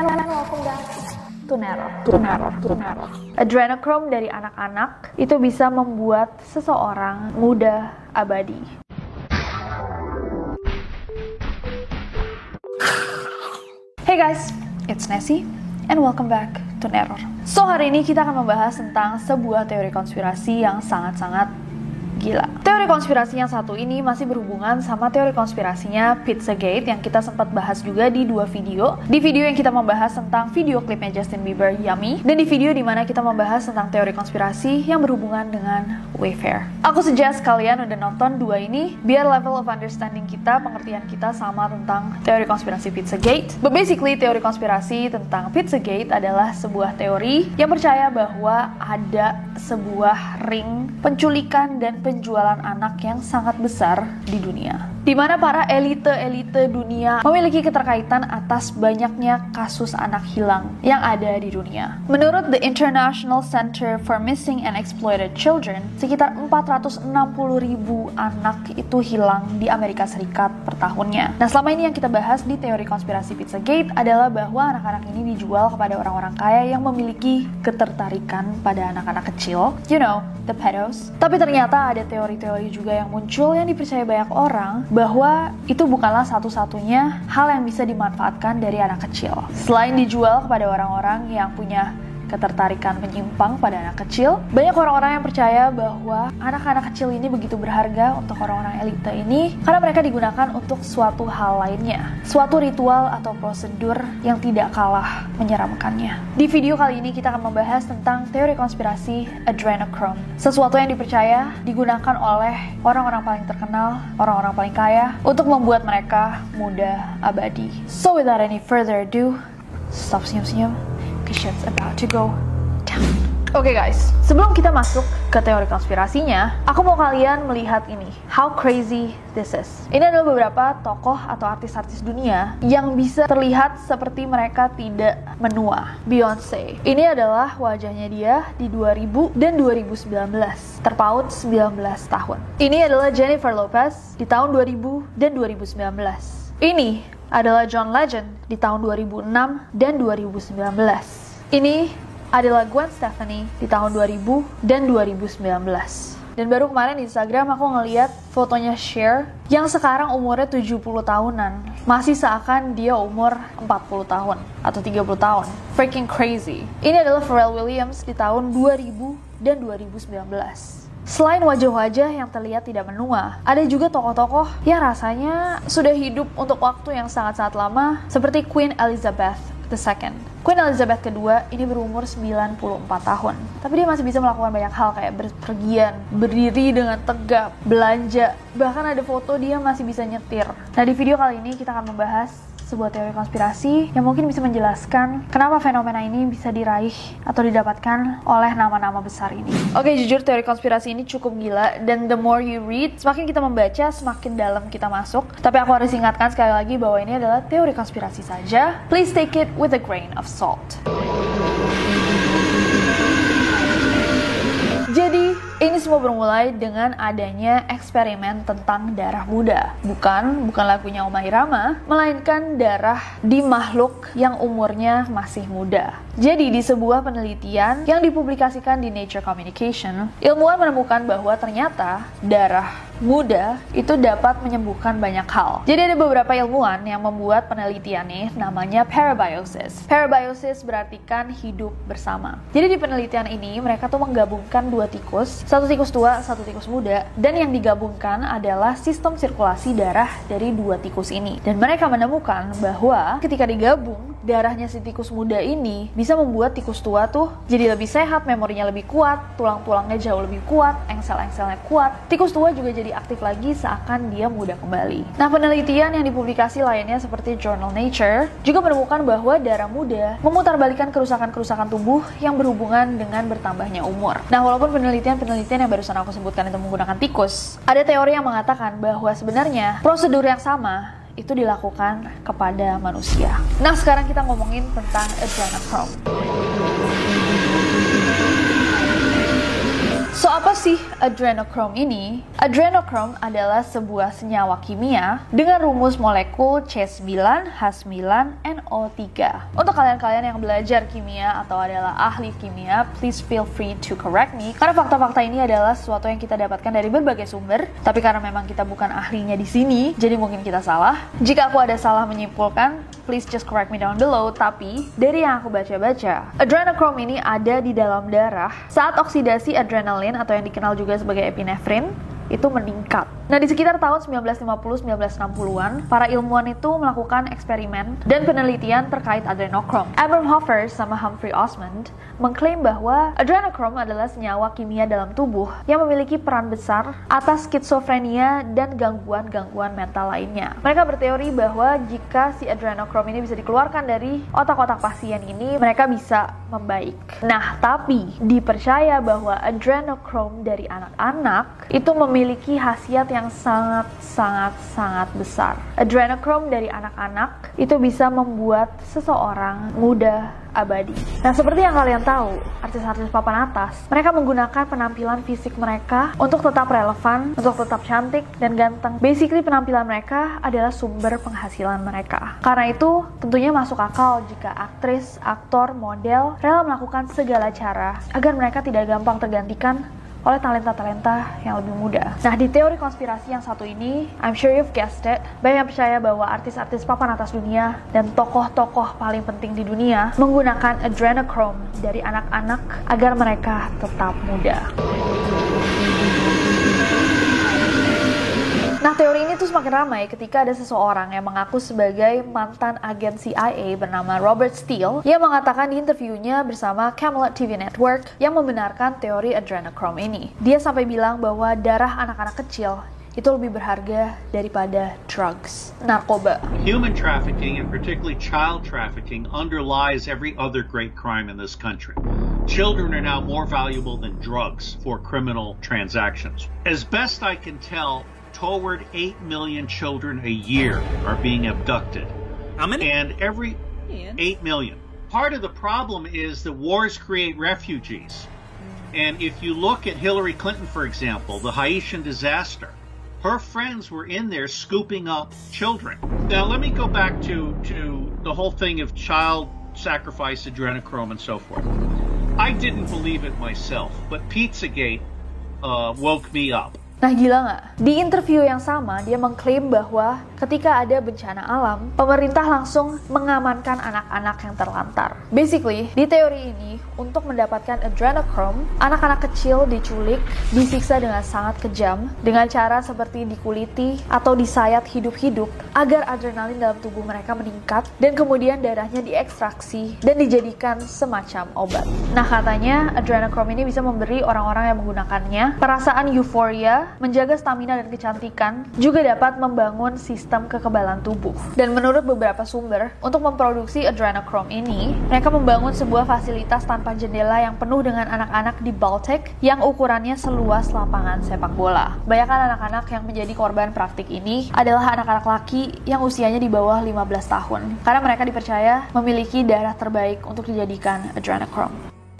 And welcome back to Nero. To Nero, to Nero. Adrenochrome dari anak-anak itu bisa membuat seseorang muda abadi. Hey guys, it's Nessie and welcome back to Neror. So hari ini kita akan membahas tentang sebuah teori konspirasi yang sangat-sangat gila. Teori konspirasi yang satu ini masih berhubungan sama teori konspirasinya Pizzagate yang kita sempat bahas juga di dua video. Di video yang kita membahas tentang video klipnya Justin Bieber Yummy dan di video di mana kita membahas tentang teori konspirasi yang berhubungan dengan Wayfair. Aku suggest kalian udah nonton dua ini biar level of understanding kita, pengertian kita sama tentang teori konspirasi Pizzagate. But basically teori konspirasi tentang Pizzagate adalah sebuah teori yang percaya bahwa ada sebuah ring penculikan dan penjualan anak yang sangat besar di dunia. Di mana para elite-elite dunia memiliki keterkaitan atas banyaknya kasus anak hilang yang ada di dunia. Menurut the International Center for Missing and Exploited Children, sekitar 460 ribu anak itu hilang di Amerika Serikat per tahunnya. Nah, selama ini yang kita bahas di teori konspirasi Pizzagate adalah bahwa anak-anak ini dijual kepada orang-orang kaya yang memiliki ketertarikan pada anak-anak kecil. You know, the pedos. Tapi ternyata ada teori-teori juga yang muncul yang dipercaya banyak orang bahwa itu bukanlah satu-satunya hal yang bisa dimanfaatkan dari anak kecil. Selain dijual kepada orang-orang yang punya ketertarikan menyimpang pada anak kecil. Banyak orang-orang yang percaya bahwa anak-anak kecil ini begitu berharga untuk orang-orang elite ini karena mereka digunakan untuk suatu hal lainnya. Suatu ritual atau prosedur yang tidak kalah menyeramkannya. Di video kali ini kita akan membahas tentang teori konspirasi adrenochrome. Sesuatu yang dipercaya digunakan oleh orang-orang paling terkenal, orang-orang paling kaya untuk membuat mereka muda abadi. So without any further ado, stop senyum-senyum shit's about to go down. Oke okay guys, sebelum kita masuk ke teori konspirasinya, aku mau kalian melihat ini. How crazy this is. Ini adalah beberapa tokoh atau artis-artis dunia yang bisa terlihat seperti mereka tidak menua. Beyonce. Ini adalah wajahnya dia di 2000 dan 2019. Terpaut 19 tahun. Ini adalah Jennifer Lopez di tahun 2000 dan 2019. Ini adalah John Legend di tahun 2006 dan 2019. Ini adalah Gwen Stefani di tahun 2000 dan 2019. Dan baru kemarin di Instagram aku ngeliat fotonya Cher yang sekarang umurnya 70 tahunan. Masih seakan dia umur 40 tahun atau 30 tahun. Freaking crazy. Ini adalah Pharrell Williams di tahun 2000 dan 2019. Selain wajah-wajah yang terlihat tidak menua, ada juga tokoh-tokoh yang rasanya sudah hidup untuk waktu yang sangat-sangat lama, seperti Queen Elizabeth II. Queen Elizabeth II ini berumur 94 tahun. Tapi dia masih bisa melakukan banyak hal kayak berpergian, berdiri dengan tegap, belanja, bahkan ada foto dia masih bisa nyetir. Nah di video kali ini kita akan membahas sebuah teori konspirasi yang mungkin bisa menjelaskan kenapa fenomena ini bisa diraih atau didapatkan oleh nama-nama besar ini. Oke, jujur teori konspirasi ini cukup gila dan the more you read, semakin kita membaca, semakin dalam kita masuk. Tapi aku harus ingatkan sekali lagi bahwa ini adalah teori konspirasi saja. Please take it with a grain of salt. Jadi, ini semua bermulai dengan adanya eksperimen tentang darah muda. Bukan, bukan lagunya Oma Irama, melainkan darah di makhluk yang umurnya masih muda. Jadi, di sebuah penelitian yang dipublikasikan di Nature Communication, ilmuwan menemukan bahwa ternyata darah muda itu dapat menyembuhkan banyak hal. Jadi ada beberapa ilmuwan yang membuat penelitian nih namanya parabiosis. Parabiosis berarti kan hidup bersama. Jadi di penelitian ini mereka tuh menggabungkan dua tikus, satu tikus tua, satu tikus muda, dan yang digabungkan adalah sistem sirkulasi darah dari dua tikus ini. Dan mereka menemukan bahwa ketika digabung, darahnya si tikus muda ini bisa membuat tikus tua tuh jadi lebih sehat, memorinya lebih kuat, tulang-tulangnya jauh lebih kuat, engsel-engselnya kuat. Tikus tua juga jadi aktif lagi seakan dia muda kembali. Nah, penelitian yang dipublikasi lainnya seperti Journal Nature juga menemukan bahwa darah muda memutarbalikkan kerusakan-kerusakan tubuh yang berhubungan dengan bertambahnya umur. Nah, walaupun penelitian-penelitian yang barusan aku sebutkan itu menggunakan tikus, ada teori yang mengatakan bahwa sebenarnya prosedur yang sama itu dilakukan kepada manusia. Nah, sekarang kita ngomongin tentang adrenochrome. So, apa sih adrenochrome ini? Adrenochrome adalah sebuah senyawa kimia dengan rumus molekul C9H9NO3. Untuk kalian-kalian yang belajar kimia atau adalah ahli kimia, please feel free to correct me. Karena fakta-fakta ini adalah sesuatu yang kita dapatkan dari berbagai sumber, tapi karena memang kita bukan ahlinya di sini, jadi mungkin kita salah. Jika aku ada salah menyimpulkan, please just correct me down below. Tapi dari yang aku baca-baca, adrenochrome ini ada di dalam darah saat oksidasi adrenalin atau yang dikenal juga sebagai epinefrin itu meningkat. Nah, di sekitar tahun 1950-1960-an, para ilmuwan itu melakukan eksperimen dan penelitian terkait adrenochrome. Abram Hoffer sama Humphrey Osmond mengklaim bahwa adrenochrome adalah senyawa kimia dalam tubuh yang memiliki peran besar atas skizofrenia dan gangguan-gangguan mental lainnya. Mereka berteori bahwa jika si adrenochrome ini bisa dikeluarkan dari otak-otak pasien ini, mereka bisa membaik. Nah, tapi dipercaya bahwa adrenochrome dari anak-anak itu memiliki memiliki khasiat yang sangat sangat sangat besar. Adrenochrome dari anak-anak itu bisa membuat seseorang muda abadi. Nah, seperti yang kalian tahu, artis-artis papan atas, mereka menggunakan penampilan fisik mereka untuk tetap relevan, untuk tetap cantik dan ganteng. Basically, penampilan mereka adalah sumber penghasilan mereka. Karena itu, tentunya masuk akal jika aktris, aktor, model rela melakukan segala cara agar mereka tidak gampang tergantikan oleh talenta-talenta yang lebih muda. Nah, di teori konspirasi yang satu ini, I'm sure you've guessed it, banyak yang percaya bahwa artis-artis papan atas dunia dan tokoh-tokoh paling penting di dunia menggunakan adrenochrome dari anak-anak agar mereka tetap muda. Nah, teori ini tuh semakin ramai ketika ada seseorang yang mengaku sebagai mantan agen CIA bernama Robert Steele yang mengatakan di interviewnya bersama Camelot TV Network yang membenarkan teori adrenochrome ini. Dia sampai bilang bahwa darah anak-anak kecil itu lebih berharga daripada drugs, narkoba. Human trafficking and particularly child trafficking underlies every other great crime in this country. Children are now more valuable than drugs for criminal transactions. As best I can tell, toward 8 million children a year are being abducted. How many? And every Yeah. 8 million. Part of the problem is that wars create refugees. And if you look at Hillary Clinton, for example, the Haitian disaster, her friends were in there scooping up children. Now, let me go back to, to the whole thing of child sacrifice, adrenochrome, and so forth. I didn't believe it myself, but Pizzagate uh, woke me up. Nah gila nggak? Di interview yang sama, dia mengklaim bahwa ketika ada bencana alam, pemerintah langsung mengamankan anak-anak yang terlantar. Basically, di teori ini, untuk mendapatkan adrenochrome, anak-anak kecil diculik, disiksa dengan sangat kejam, dengan cara seperti dikuliti atau disayat hidup-hidup, agar adrenalin dalam tubuh mereka meningkat, dan kemudian darahnya diekstraksi dan dijadikan semacam obat. Nah katanya, adrenochrome ini bisa memberi orang-orang yang menggunakannya perasaan euforia, menjaga stamina dan kecantikan, juga dapat membangun sistem kekebalan tubuh. Dan menurut beberapa sumber, untuk memproduksi adrenochrome ini, mereka membangun sebuah fasilitas tanpa jendela yang penuh dengan anak-anak di Baltic yang ukurannya seluas lapangan sepak bola. Bayangkan anak-anak yang menjadi korban praktik ini adalah anak-anak laki yang usianya di bawah 15 tahun. Karena mereka dipercaya memiliki darah terbaik untuk dijadikan adrenochrome.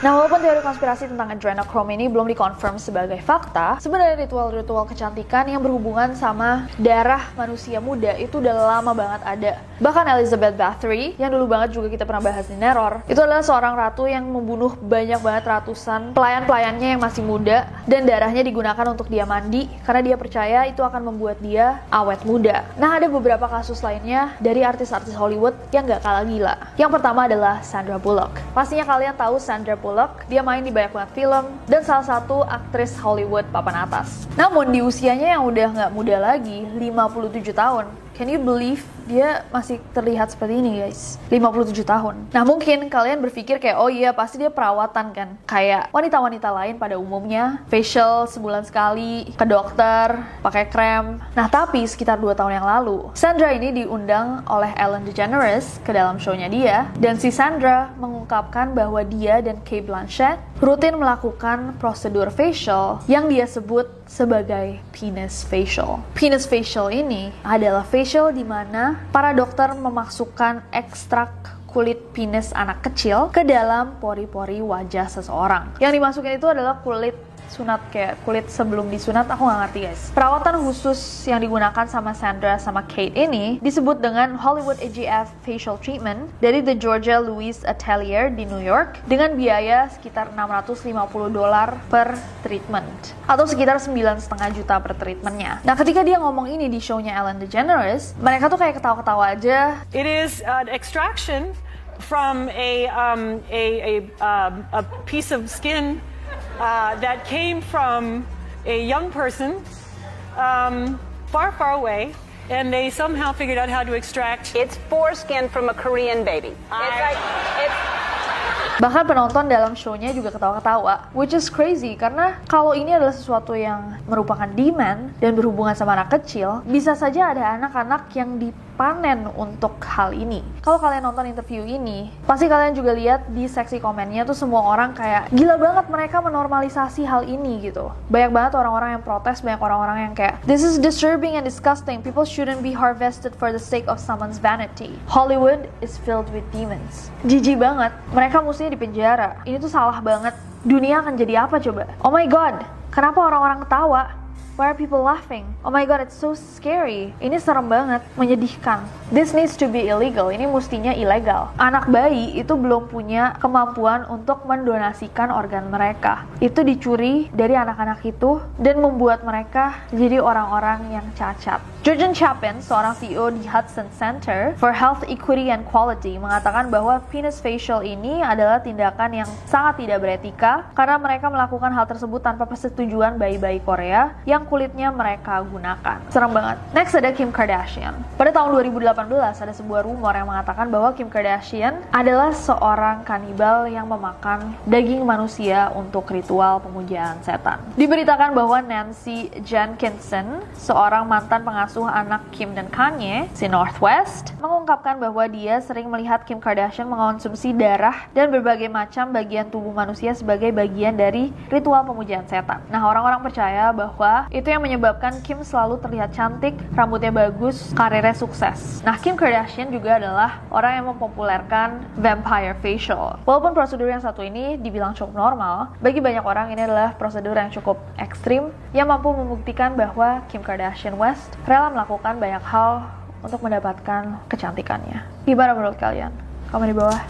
Nah, walaupun teori konspirasi tentang adrenochrome ini belum dikonfirm sebagai fakta, sebenarnya ritual-ritual kecantikan yang berhubungan sama darah manusia muda itu udah lama banget ada. Bahkan Elizabeth Bathory, yang dulu banget juga kita pernah bahas di Neror, itu adalah seorang ratu yang membunuh banyak banget ratusan pelayan-pelayannya yang masih muda, dan darahnya digunakan untuk dia mandi, karena dia percaya itu akan membuat dia awet muda. Nah, ada beberapa kasus lainnya dari artis-artis Hollywood yang gak kalah gila. Yang pertama adalah Sandra Bullock. Pastinya kalian tahu Sandra Bullock Bullock, dia main di banyak banget film, dan salah satu aktris Hollywood papan atas. Namun di usianya yang udah nggak muda lagi, 57 tahun, Can you believe dia masih terlihat seperti ini guys. 57 tahun. Nah mungkin kalian berpikir kayak oh iya pasti dia perawatan kan? Kayak wanita-wanita lain pada umumnya. Facial sebulan sekali Ke dokter pakai krem. Nah tapi sekitar 2 tahun yang lalu Sandra ini diundang oleh Ellen DeGeneres ke dalam shownya dia. Dan si Sandra mengungkapkan bahwa dia dan Kate Blanchett rutin melakukan prosedur facial yang dia sebut sebagai penis facial. Penis facial ini adalah facial di mana para dokter memasukkan ekstrak kulit penis anak kecil ke dalam pori-pori wajah seseorang. Yang dimasukin itu adalah kulit sunat kayak kulit sebelum disunat aku nggak ngerti guys. Perawatan khusus yang digunakan sama Sandra sama Kate ini disebut dengan Hollywood AGF facial treatment dari The Georgia Louis Atelier di New York dengan biaya sekitar 650 dolar per treatment atau sekitar 9,5 juta per treatmentnya. Nah ketika dia ngomong ini di shownya Ellen DeGeneres mereka tuh kayak ketawa-ketawa aja. It is an extraction from a, um, a, a, um, a piece of skin uh, that came from a young person um, far, far away, and they somehow figured out how to extract. It's foreskin from a Korean baby. I, it's like it's. Bahkan penonton dalam show-nya juga ketawa-ketawa, which is crazy karena kalau ini adalah sesuatu yang merupakan demand dan berhubungan sama anak kecil, bisa saja ada anak-anak yang di panen untuk hal ini. Kalau kalian nonton interview ini, pasti kalian juga lihat di seksi komennya tuh semua orang kayak gila banget mereka menormalisasi hal ini gitu. Banyak banget orang-orang yang protes, banyak orang-orang yang kayak this is disturbing and disgusting. People shouldn't be harvested for the sake of someone's vanity. Hollywood is filled with demons. Jijik banget. Mereka mestinya dipenjara. Ini tuh salah banget. Dunia akan jadi apa coba? Oh my god, kenapa orang-orang ketawa? Why are people laughing? Oh my god, it's so scary. Ini serem banget, menyedihkan. This needs to be illegal. Ini mestinya ilegal. Anak bayi itu belum punya kemampuan untuk mendonasikan organ mereka. Itu dicuri dari anak-anak itu dan membuat mereka jadi orang-orang yang cacat. Georgian Chapin, seorang CEO di Hudson Center for Health Equity and Quality, mengatakan bahwa penis facial ini adalah tindakan yang sangat tidak beretika karena mereka melakukan hal tersebut tanpa persetujuan bayi-bayi Korea yang kulitnya mereka gunakan. Serem banget. Next ada Kim Kardashian. Pada tahun 2018 ada sebuah rumor yang mengatakan bahwa Kim Kardashian adalah seorang kanibal yang memakan daging manusia untuk ritual pemujaan setan. Diberitakan bahwa Nancy Jenkinson, seorang mantan pengasuh anak Kim dan Kanye, si Northwest, mengungkapkan bahwa dia sering melihat Kim Kardashian mengonsumsi darah dan berbagai macam bagian tubuh manusia sebagai bagian dari ritual pemujaan setan. Nah, orang-orang percaya bahwa itu yang menyebabkan Kim selalu terlihat cantik, rambutnya bagus, karirnya sukses. Nah, Kim Kardashian juga adalah orang yang mempopulerkan vampire facial. Walaupun prosedur yang satu ini dibilang cukup normal, bagi banyak orang ini adalah prosedur yang cukup ekstrim yang mampu membuktikan bahwa Kim Kardashian West rela melakukan banyak hal untuk mendapatkan kecantikannya. Gimana menurut kalian? Komen di bawah.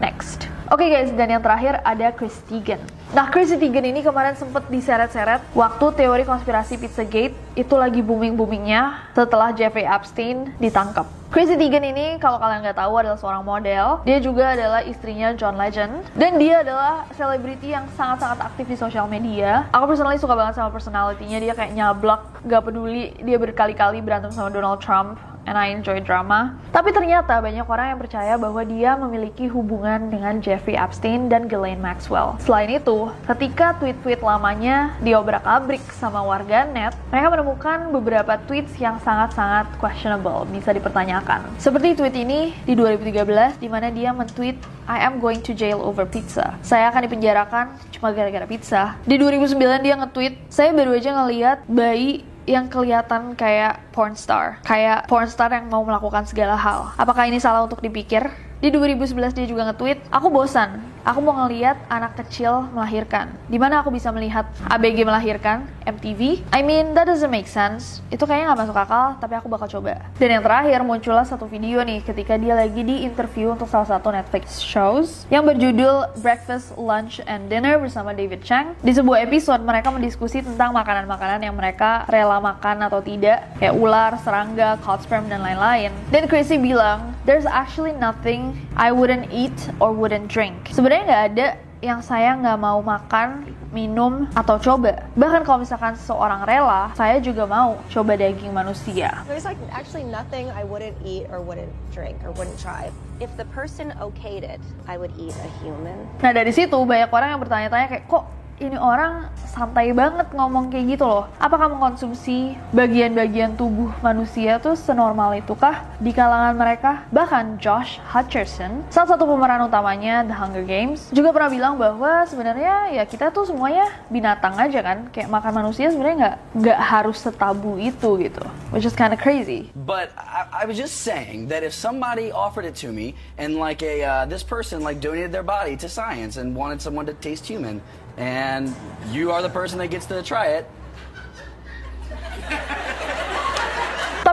Next. Oke okay guys, dan yang terakhir ada Chris Teigen. Nah, Chris Teigen ini kemarin sempet diseret-seret waktu teori konspirasi Pizzagate itu lagi booming-boomingnya setelah Jeffrey Epstein ditangkap. Chrissy Teigen ini kalau kalian nggak tahu adalah seorang model. Dia juga adalah istrinya John Legend dan dia adalah selebriti yang sangat-sangat aktif di sosial media. Aku personally suka banget sama personalitinya. Dia kayak nyablak, gak peduli. Dia berkali-kali berantem sama Donald Trump and I enjoy drama. Tapi ternyata banyak orang yang percaya bahwa dia memiliki hubungan dengan Jeffrey Epstein dan Ghislaine Maxwell. Selain itu, ketika tweet-tweet lamanya diobrak-abrik sama warga net, mereka menemukan beberapa tweets yang sangat-sangat questionable, bisa dipertanyakan. Seperti tweet ini di 2013 di mana dia men-tweet I am going to jail over pizza. Saya akan dipenjarakan cuma gara-gara pizza. Di 2009 dia nge-tweet, saya baru aja ngeliat bayi yang kelihatan kayak porn star, kayak porn star yang mau melakukan segala hal. Apakah ini salah untuk dipikir? Di 2011 dia juga nge-tweet, aku bosan, aku mau ngeliat anak kecil melahirkan. Di mana aku bisa melihat ABG melahirkan, MTV. I mean, that doesn't make sense. Itu kayaknya nggak masuk akal, tapi aku bakal coba. Dan yang terakhir muncullah satu video nih ketika dia lagi di interview untuk salah satu Netflix shows yang berjudul Breakfast, Lunch, and Dinner bersama David Chang. Di sebuah episode mereka mendiskusi tentang makanan-makanan yang mereka rela makan atau tidak, kayak ular, serangga, cod sperm, dan lain-lain. Dan Chrissy bilang, there's actually nothing I wouldn't eat or wouldn't drink. Sebenarnya nggak ada yang saya nggak mau makan, minum, atau coba. Bahkan kalau misalkan seseorang rela, saya juga mau coba daging manusia. There's like actually nothing I wouldn't eat or wouldn't drink or wouldn't try. If the person okayed it, I would eat a human. Nah dari situ banyak orang yang bertanya-tanya kayak kok ini orang santai banget ngomong kayak gitu loh. Apakah mengkonsumsi bagian-bagian tubuh manusia tuh senormal itukah di kalangan mereka? Bahkan Josh Hutcherson, salah satu pemeran utamanya The Hunger Games, juga pernah bilang bahwa sebenarnya ya kita tuh semuanya binatang aja kan. Kayak makan manusia sebenarnya nggak nggak harus setabu itu gitu. Which is kind of crazy. But I, I was just saying that if somebody offered it to me and like a uh, this person like donated their body to science and wanted someone to taste human, and you are the person that gets to try it,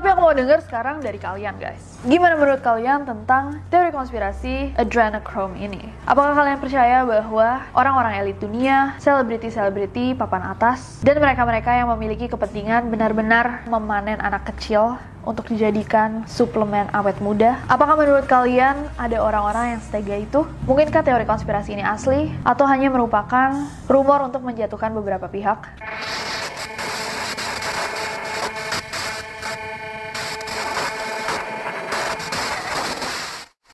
Tapi aku mau denger sekarang dari kalian guys. Gimana menurut kalian tentang teori konspirasi adrenochrome ini? Apakah kalian percaya bahwa orang-orang elit dunia, selebriti-selebriti papan atas, dan mereka-mereka yang memiliki kepentingan benar-benar memanen anak kecil untuk dijadikan suplemen awet muda? Apakah menurut kalian ada orang-orang yang setega itu? Mungkinkah teori konspirasi ini asli atau hanya merupakan rumor untuk menjatuhkan beberapa pihak?